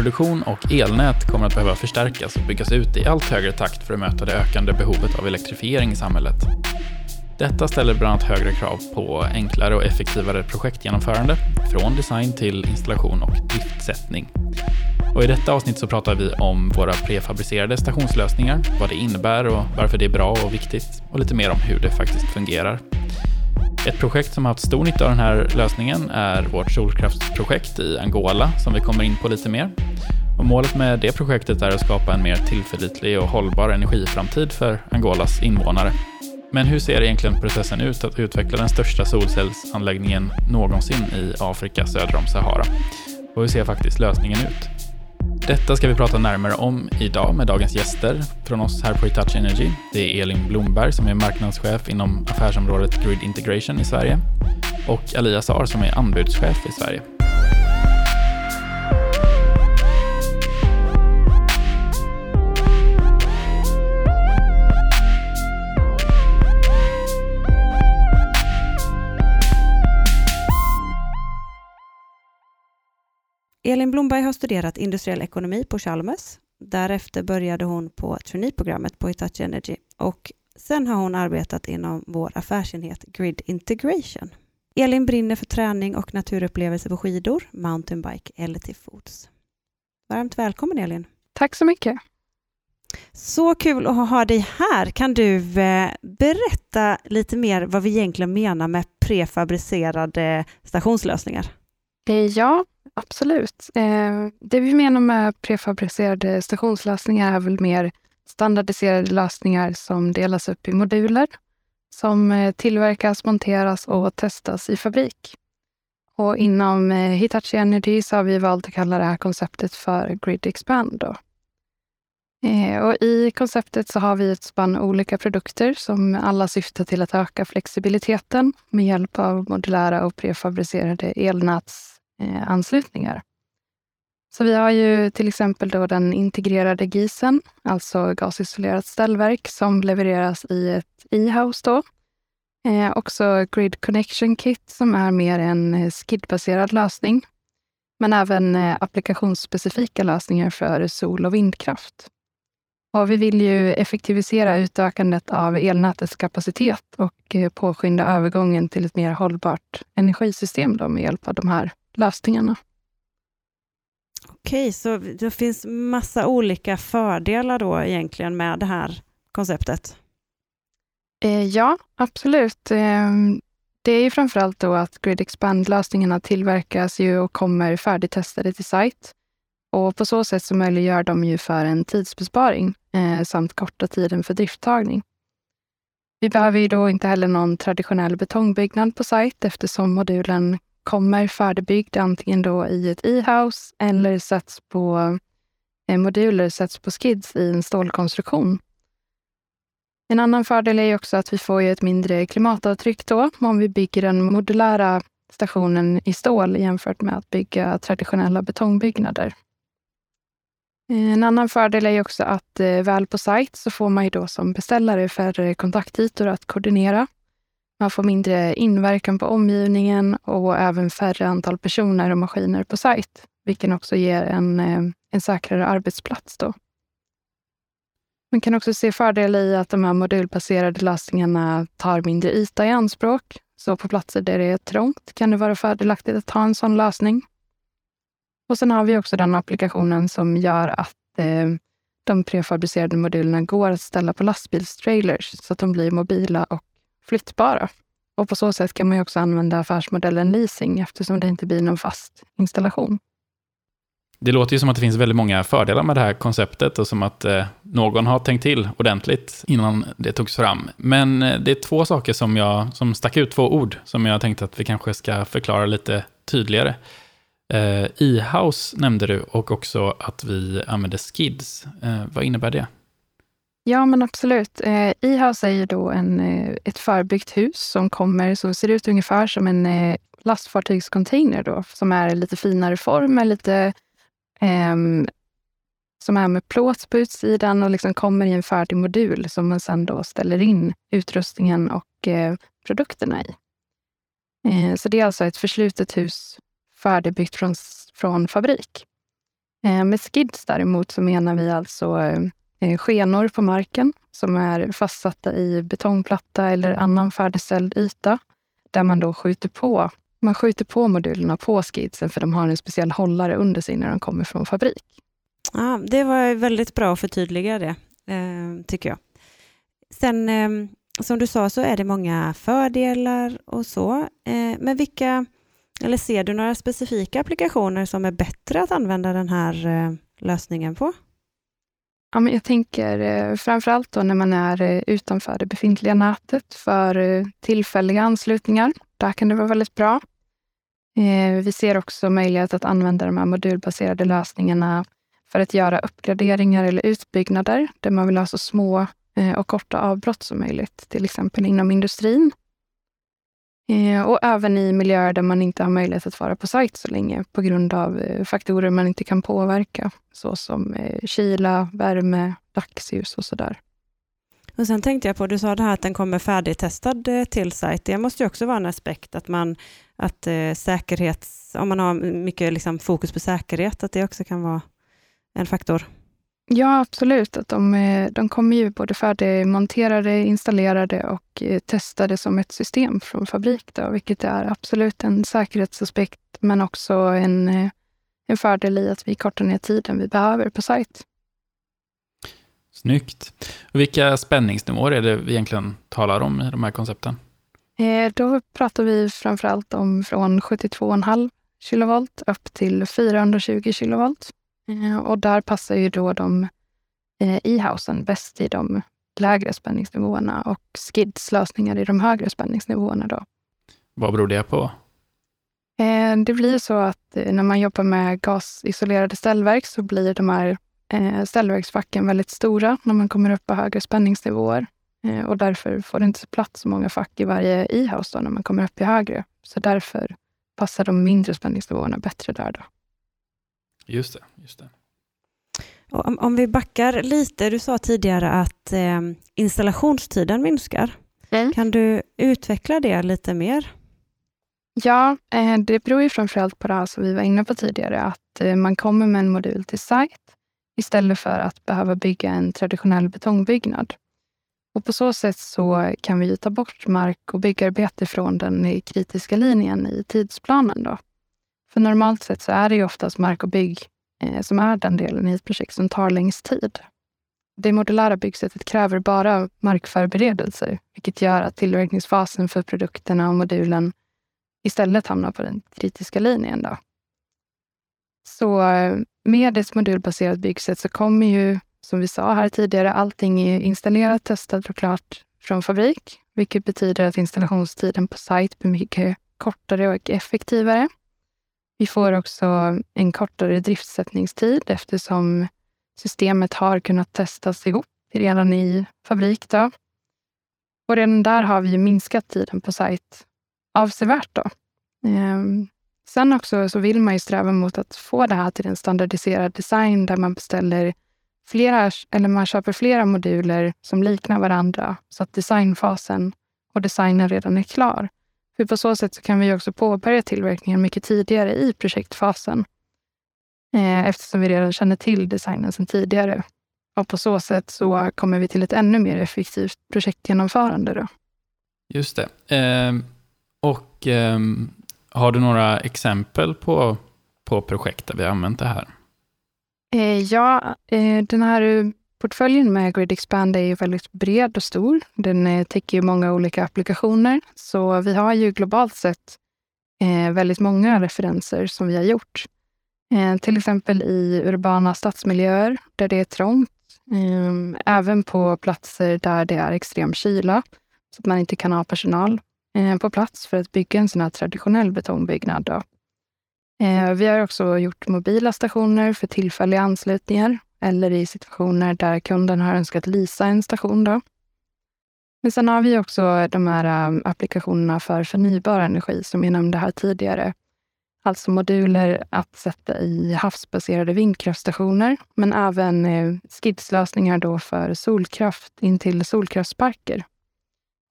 elproduktion och elnät kommer att behöva förstärkas och byggas ut i allt högre takt för att möta det ökande behovet av elektrifiering i samhället. Detta ställer bland annat högre krav på enklare och effektivare projektgenomförande, från design till installation och driftsättning. Och I detta avsnitt så pratar vi om våra prefabricerade stationslösningar, vad det innebär och varför det är bra och viktigt och lite mer om hur det faktiskt fungerar. Ett projekt som har haft stor nytta av den här lösningen är vårt solkraftsprojekt i Angola som vi kommer in på lite mer. Och målet med det projektet är att skapa en mer tillförlitlig och hållbar energiframtid för Angolas invånare. Men hur ser egentligen processen ut att utveckla den största solcellsanläggningen någonsin i Afrika söder om Sahara? Och hur ser faktiskt lösningen ut? Detta ska vi prata närmare om idag med dagens gäster från oss här på Hitachi Energy. Det är Elin Blomberg som är marknadschef inom affärsområdet Grid Integration i Sverige och Alia Sar som är anbudschef i Sverige. Elin Blomberg har studerat industriell ekonomi på Chalmers. Därefter började hon på traineeprogrammet på Hitachi Energy och sen har hon arbetat inom vår affärsenhet Grid Integration. Elin brinner för träning och naturupplevelser på skidor, mountainbike eller till fots. Varmt välkommen Elin! Tack så mycket! Så kul att ha dig här. Kan du eh, berätta lite mer vad vi egentligen menar med prefabricerade stationslösningar? Eh, ja, Absolut. Eh, det vi menar med prefabricerade stationslösningar är väl mer standardiserade lösningar som delas upp i moduler som eh, tillverkas, monteras och testas i fabrik. Och inom eh, Hitachi Energy så har vi valt att kalla det här konceptet för Grid Expand. Då. Eh, och I konceptet så har vi ett spann olika produkter som alla syftar till att öka flexibiliteten med hjälp av modulära och prefabricerade elnäts eh, anslutningar. Så vi har ju till exempel då den integrerade GISen, alltså gasisolerat ställverk som levereras i ett e-house. Då. Eh, också Grid Connection Kit som är mer en eh, skidbaserad lösning. Men även eh, applikationsspecifika lösningar för sol och vindkraft. Och vi vill ju effektivisera utökandet av elnätets kapacitet och eh, påskynda övergången till ett mer hållbart energisystem då med hjälp av de här lösningarna. Okej, så det finns massa olika fördelar då egentligen med det här konceptet? Eh, ja, absolut. Eh, det är ju framförallt då att Grid Expand-lösningarna tillverkas ju och kommer färdigtestade till site. Och på så sätt så möjliggör de ju för en tidsbesparing eh, samt korta tiden för drifttagning. Vi behöver ju då inte heller någon traditionell betongbyggnad på site eftersom modulen kommer färdigbyggd antingen då i ett e-house eller sätts på eh, moduler sätts på skids i en stålkonstruktion. En annan fördel är också att vi får ett mindre klimatavtryck då om vi bygger den modulära stationen i stål jämfört med att bygga traditionella betongbyggnader. Eh, en annan fördel är också att eh, väl på sajt så får man ju då som beställare färre kontaktytor att koordinera man får mindre inverkan på omgivningen och även färre antal personer och maskiner på sajt, vilket också ger en, eh, en säkrare arbetsplats. Då. Man kan också se fördel i att de här modulbaserade lösningarna tar mindre yta i anspråk. Så på platser där det är trångt kan det vara fördelaktigt att ha en sån lösning. Och sen har vi också den applikationen som gör att eh, de prefabricerade modulerna går att ställa på lastbilstrailers så att de blir mobila och flyttbara. Och på så sätt kan man också använda affärsmodellen leasing eftersom det inte blir någon fast installation. Det låter ju som att det finns väldigt många fördelar med det här konceptet och som att eh, någon har tänkt till ordentligt innan det togs fram. Men eh, det är två saker som, jag, som stack ut, två ord, som jag tänkte att vi kanske ska förklara lite tydligare. Eh, E-house nämnde du och också att vi använder skids. Eh, vad innebär det? Ja, men absolut. Eh, E-house är ju då en, eh, ett förbyggt hus som kommer, som ser ut ungefär som en eh, lastfartygscontainer då, som är lite finare form, lite eh, som är med plåt på utsidan och liksom kommer i en färdig modul som man sedan då ställer in utrustningen och eh, produkterna i. Eh, så det är alltså ett förslutet hus färdigbyggt från, från fabrik. Eh, med skids däremot så menar vi alltså eh, Eh, skenor på marken som är fastsatta i betongplatta eller annan färdigställd yta där man då skjuter på man skjuter på modulerna på skidsen för de har en speciell hållare under sig när de kommer från fabrik. Ja, det var väldigt bra att förtydliga det, eh, tycker jag. Sen, eh, som du sa, så är det många fördelar och så. Eh, men vilka, eller ser du några specifika applikationer som är bättre att använda den här eh, lösningen på? Ja, men jag tänker eh, framför allt då när man är eh, utanför det befintliga nätet för eh, tillfälliga anslutningar. Där kan det vara väldigt bra. Vi ser också möjlighet att använda de här modulbaserade lösningarna för att göra uppgraderingar eller utbyggnader där man vill ha så små och korta avbrott som möjligt, till exempel inom industrin. Eh, och även i miljöer där man inte har möjlighet att vara på sajt så länge på grund av eh, faktorer man inte kan påverka, såsom eh, kyla, värme, dagsljus och sådär. Och sen tänkte jag på, du sa det här att den kommer färdigtestad till sajt. Det måste ju också vara en aspekt att man att säkerhets, om man har mycket liksom, fokus på säkerhet, att det också kan vara en faktor? Ja, absolut. Att de, eh, de kommer ju både färdigmonterade, installerade och eh, testade som ett system från fabrik, då, vilket är absolut en säkerhetsaspekt, men också en, eh, en fördel i att vi kortar ner tiden vi behöver på sajt. Snyggt. Och vilka spänningsnivåer är det vi egentligen talar om i de här koncepten? Eh, då pratar vi framför allt om från 72,5 kilovolt upp till 420 kilovolt. Eh, och där passar ju då de eh, e-housen bäst i de lägre spänningsnivåerna och Skids lösningar i de högre spänningsnivåerna. Då. Vad beror det på? Det blir så att när man jobbar med gasisolerade ställverk så blir de här ställverksfacken väldigt stora när man kommer upp på högre spänningsnivåer. Eh, och därför får det inte plats så många fack i varje e-house när man kommer upp i högre. Så därför passar de mindre spänningsnivåerna bättre där. Då. Just det. Just det. Om, om, vi backar lite, du sa tidigare att eh, installationstiden minskar. Mm. Kan du utveckla det lite mer? Ja, eh, det beror ju framförallt på det här som vi var inne på tidigare, att eh, man kommer med en modul till site istället för att behöva bygga en traditionell betongbyggnad. Och på så sätt så kan vi ta bort mark och byggarbete från den kritiska linjen i tidsplanen. Då. För normalt sett så är det ju oftast mark och bygg eh, som är den delen i ett projekt som tar längst tid. Det modulära byggsättet kräver bara markförberedelser, vilket gör att tillverkningsfasen för produkterna och modulen istället hamnar på den kritiska linjen. Då. Så eh, med ett modulbaserat byggsätt så kommer ju som vi sa här tidigare, allting är installerat, testat och klart från fabrik, vilket betyder att installationstiden på sajt blir mycket kortare och effektivare. Vi får också en kortare driftsättningstid eftersom systemet har kunnat testas ihop redan i fabrik. Då. Och redan där har vi minskat tiden på sajt avsevärt. Då. Ehm, sen också så vill man ju sträva mot att få det här till en standardiserad design där man beställer flera, eller man köper flera moduler som liknar varandra så att designfasen och designen redan är klar. För på så sätt så kan vi också påbörja tillverkningen mycket tidigare i projektfasen eh, eftersom vi redan känner till designen sedan tidigare. Och på så sätt så kommer vi till ett ännu mer effektivt projektgenomförande. Då. Just det. Eh, och eh, har du några exempel på, på projekt där vi har använt det här? Eh, ja, eh, den här portföljen med Grid Expand är ju väldigt bred och stor. Den eh, täcker ju många olika applikationer, så vi har ju globalt sett eh, väldigt många referenser som vi har gjort. Eh, till exempel i urbana stadsmiljöer där det är trångt. Ehm, även på platser där det är extrem kyla, så att man inte kan ha personal på plats för att bygga en sån här traditionell betongbyggnad. Då. Vi har också gjort mobila stationer för tillfälliga anslutningar eller i situationer där kunden har önskat lisa en station. Då. Men sen har vi också de här um, applikationerna för förnybar energi som jag nämnde här tidigare. Alltså moduler att sätta i havsbaserade vindkraftstationer, men även eh, skidslösningar då för solkraft in till solkraftsparker.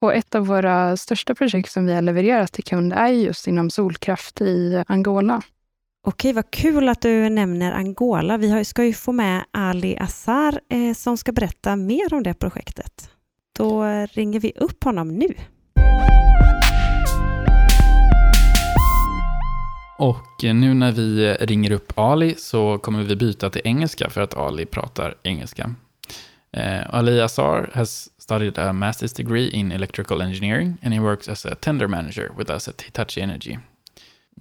Och ett av våra största projekt som vi har levererat till kund är just inom solkraft i Angola. Okej, vad kul att du nämner Angola. Vi ska ju få med Ali Azar eh, som ska berätta mer om det projektet. Då ringer vi upp honom nu. Och eh, nu när vi eh, ringer upp Ali så kommer vi byta till engelska för att Ali pratar engelska. Uh, Ali Azar has studied a master's degree in electrical engineering and he works as a tender manager with us at Hitachi Energy.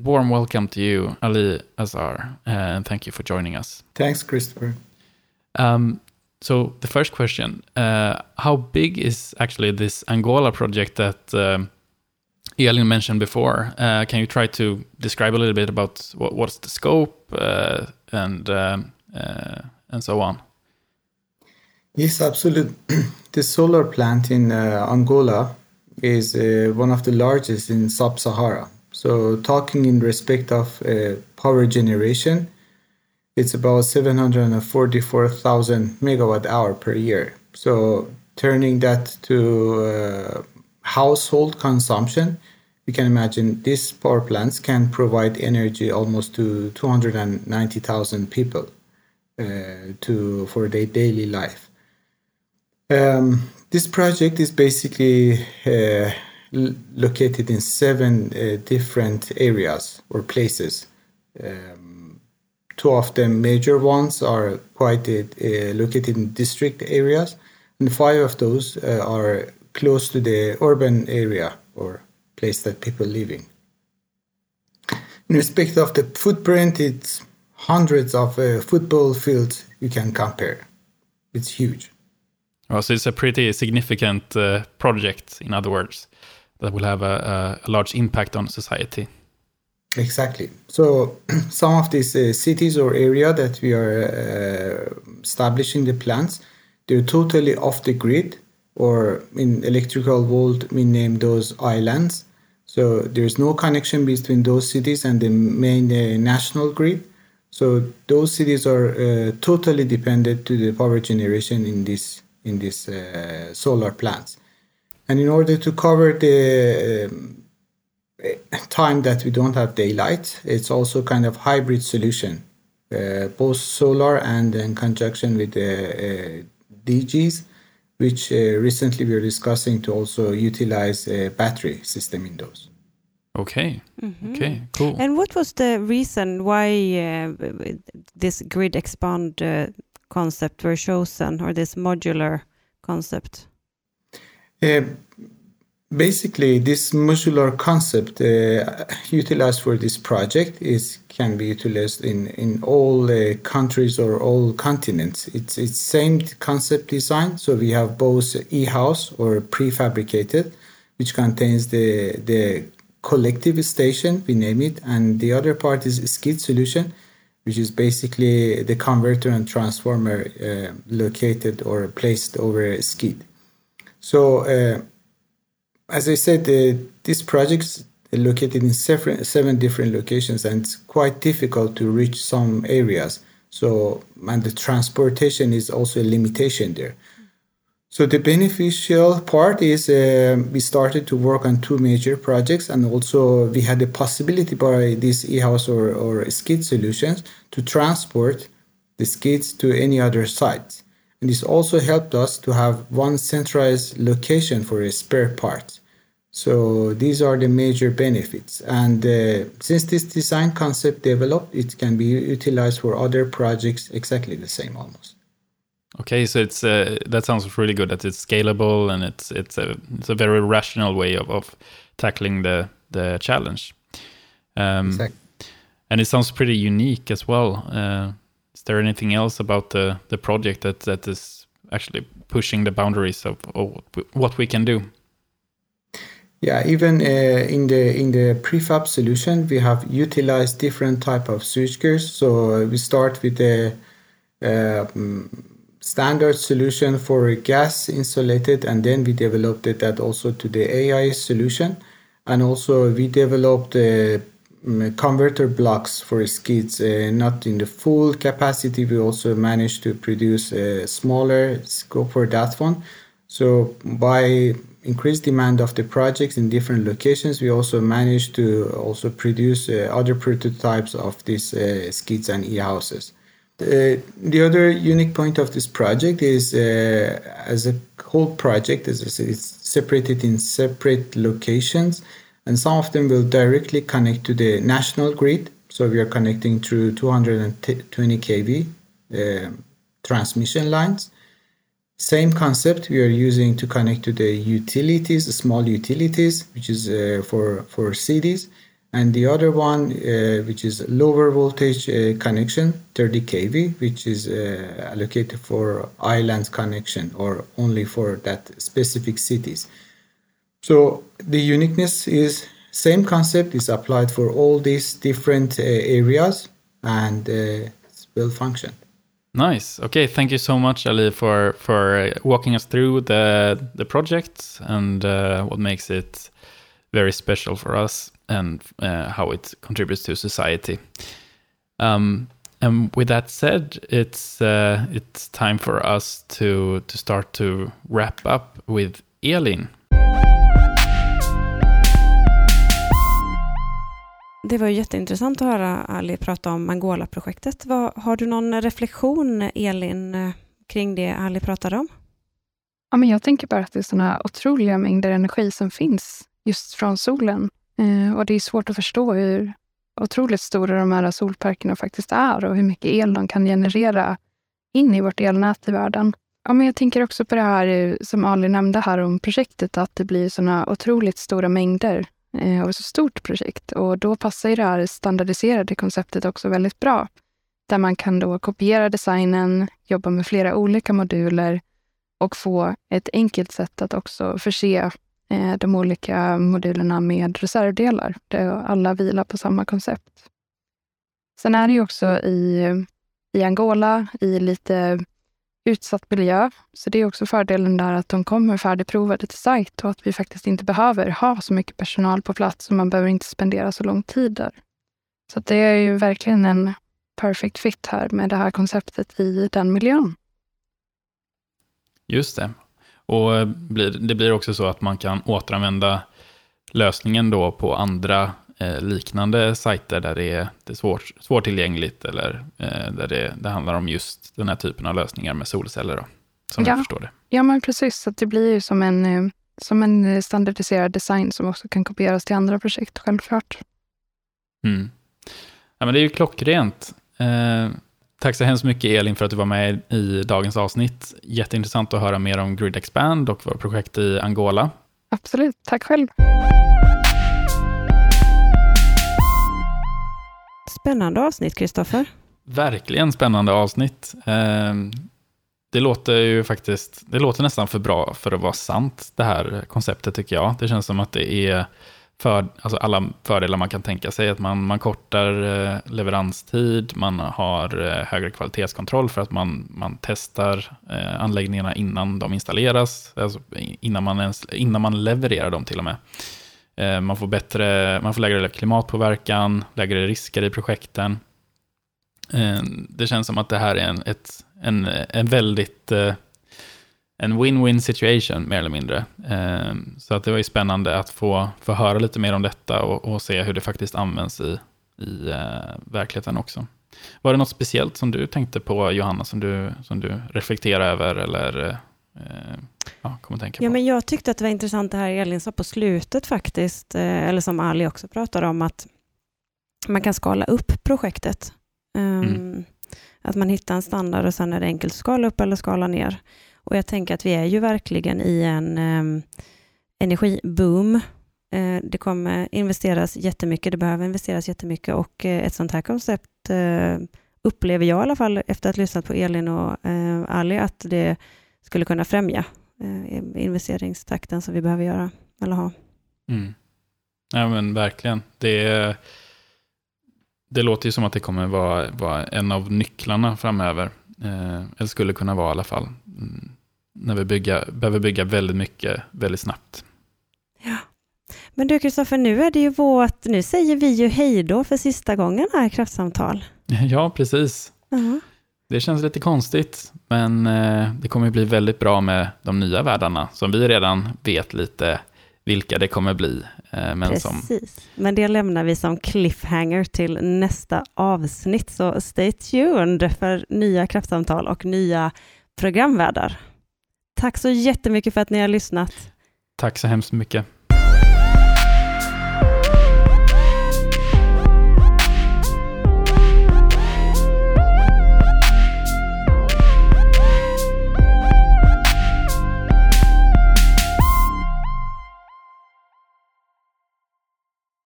Warm welcome to you, Ali Azar, uh, and thank you for joining us. Thanks, Christopher. Um, so the first question, uh, how big is actually this Angola project that um, Elin mentioned before? Uh, can you try to describe a little bit about what, what's the scope uh, and um, uh, and so on? Yes, absolutely. the solar plant in uh, Angola is one of the largest in Sub-Sahara. So, talking in respect of power generation, it's about 744,000 megawatt hour per year. So turning that to uh, household consumption, you can imagine these power plants can provide energy almost to 290,000 people uh, to for their daily life. Um, this project is basically uh, located in seven uh, different areas or places. Um, Two of the major ones are quite uh, located in district areas, and five of those uh, are close to the urban area or place that people live in. In respect of the footprint, it's hundreds of uh, football fields you can compare. It's huge. Oh, so it's a pretty significant uh, project, in other words, that will have a, a large impact on society. Exactly. So some of these uh, cities or area that we are uh, establishing the plants, they're totally off the grid, or in electrical world we name those islands. So there's no connection between those cities and the main uh, national grid. So those cities are uh, totally dependent to the power generation in this in this uh, solar plants. And in order to cover the um, time that we don't have daylight, it's also kind of hybrid solution, uh, both solar and in conjunction with the uh, DGs, which uh, recently we are discussing to also utilize a battery system in those. Okay. Mm-hmm. Okay. Cool. And what was the reason why uh, this grid expand uh, concept were chosen, or this modular concept? Uh, basically this modular concept uh, utilized for this project is can be utilized in in all uh, countries or all continents. It's it's same concept design. So we have both e-house or prefabricated which contains the the collective station we name it. And the other part is skid solution which is basically the converter and transformer uh, located or placed over a skid so uh, as I said, uh, this project's located in seven, seven different locations and it's quite difficult to reach some areas. So, and the transportation is also a limitation there. So the beneficial part is uh, we started to work on two major projects, and also we had the possibility by this e-house or, or skid solutions to transport the skids to any other sites. And this also helped us to have one centralized location for a spare parts. So these are the major benefits. And uh, since this design concept developed, it can be utilized for other projects exactly the same almost. Okay, so it's uh, that sounds really good. That it's scalable and it's it's a it's a very rational way of, of tackling the the challenge. Um, exactly. And it sounds pretty unique as well. Uh, there anything else about the the project that that is actually pushing the boundaries of, of what we can do? Yeah, even uh, in the in the prefab solution, we have utilized different type of switchgears. So uh, we start with the uh, standard solution for gas insulated, and then we developed it that also to the AI solution, and also we developed uh, converter blocks for skids, uh, not in the full capacity. We also managed to produce a smaller scope for that one. So by increased demand of the projects in different locations, we also managed to also produce uh, other prototypes of these uh, skids and e-houses. Uh, the other unique point of this project is uh, as a whole project, it's separated in separate locations, and some of them will directly connect to the national grid. So we are connecting through 220 kV uh, transmission lines same concept we are using to connect to the utilities, small utilities, which is uh, for, for cities. And the other one, uh, which is lower voltage uh, connection, 30 kV, which is uh, allocated for island connection or only for that specific cities. So the uniqueness is same concept is applied for all these different uh, areas and uh, it's well functioned. Nice. Okay, thank you so much, Ali, for for walking us through the the project and uh, what makes it very special for us and uh, how it contributes to society. Um, and with that said, it's uh, it's time for us to to start to wrap up with Elin. Det var jätteintressant att höra Ali prata om Angola-projektet. Har du någon reflektion, Elin, eh, kring det Ali pratade om? Ja, men jag tänker bara att det är sådana otroliga mängder energi som finns just från solen. Eh, och det är svårt att förstå hur otroligt stora de här solparkerna faktiskt är och hur mycket el de kan generera in i vårt elnät i världen. Ja, men jag tänker också på det här som Ali nämnde här om projektet, att det blir sådana otroligt stora mängder Eh, och ett så stort projekt. Och då passar ju det här standardiserade konceptet också väldigt bra. Där man kan då kopiera designen, jobba med flera olika moduler och få ett enkelt sätt att också förse eh, de olika modulerna med reservdelar, där alla vilar på samma koncept. Sen är det ju också i, i Angola, i lite utsatt miljö. Så det är också fördelen där att de kommer färdigprovade till sajt och att vi faktiskt inte behöver ha så mycket personal på plats och man behöver inte spendera så lång tid där. Så det är ju verkligen en perfect fit här med det här konceptet i den miljön. Just det. Och eh, det blir också så att man kan återanvända lösningen då på andra eh, liknande sajter där det är, det är svårt, svårtillgängligt eller eh, där det, det handlar om just den här typen av lösningar med solceller. Då, som ja. jag förstår det. Ja, men precis. Så det blir ju som en, eh, som en standardiserad design som också kan kopieras till andra projekt, självklart. Mm. Ja, men det är ju klockrent. Eh, tack så hemskt mycket Elin för att du var med i dagens avsnitt. Jätteintressant att höra mer om Grid Expand och vårt projekt i Angola. Absolut, tack själv. Spännande avsnitt, Kristoffer. Verkligen spännande avsnitt. Eh, det låter ju faktiskt, det låter nästan för bra för att vara sant, det här konceptet tycker jag. Det känns som att det är för, alltså alla fördelar man kan tänka sig. Att man, man kortar eh, leveranstid, man har eh, högre kvalitetskontroll för att man, man testar anläggningarna innan de installeras, alltså innan, man ens, innan man levererar dem till och med. Eh, man får, bättre, man får lägre klimatpåverkan, lägre risker i projekten. Eh, det känns som att det här är en, ett, en, en väldigt eh, en win-win situation mer eller mindre. Så att det var ju spännande att få, få höra lite mer om detta och, och se hur det faktiskt används i, i verkligheten också. Var det något speciellt som du tänkte på, Johanna, som du, som du reflekterar över eller ja, kommer tänka på. Ja, men jag tyckte att det var intressant det här Elin sa på slutet faktiskt, eh, eller som Ali också pratade om, att man kan skala upp projektet. Um, mm. Att man hittar en standard och sen är det enkelt att skala upp eller skala ner. Och jag tänker att vi är ju verkligen i en um, energiboom. Uh, det kommer investeras jättemycket, det behöver investeras jättemycket och uh, ett sånt här koncept uh, upplever jag i alla fall efter att ha lyssnat på Elin och Ali att det skulle kunna främja eh, investeringstakten som vi behöver göra eller ha. Mm. Ja men verkligen. Det, det låter ju som att det kommer vara, vara en av nycklarna framöver. Eh, eller skulle kunna vara i alla fall. Mm. När vi bygga, behöver bygga väldigt mycket väldigt snabbt. Ja. Men du Kristoffer, nu är det ju vårt, nu säger vi ju hej då för sista gången här i Kraftsamtal. Ja, precis. Uh -huh. Det känns lite konstigt, men eh, det kommer bli väldigt bra med de nya världarna, som vi redan vet lite vilka det kommer bli. Eh, men, Precis. som... men det lämnar vi som cliffhanger till nästa avsnitt, så stay tuned för nya kraftsamtal och nya programvärdar. Tack så jättemycket för att ni har lyssnat. Tack så hemskt mycket.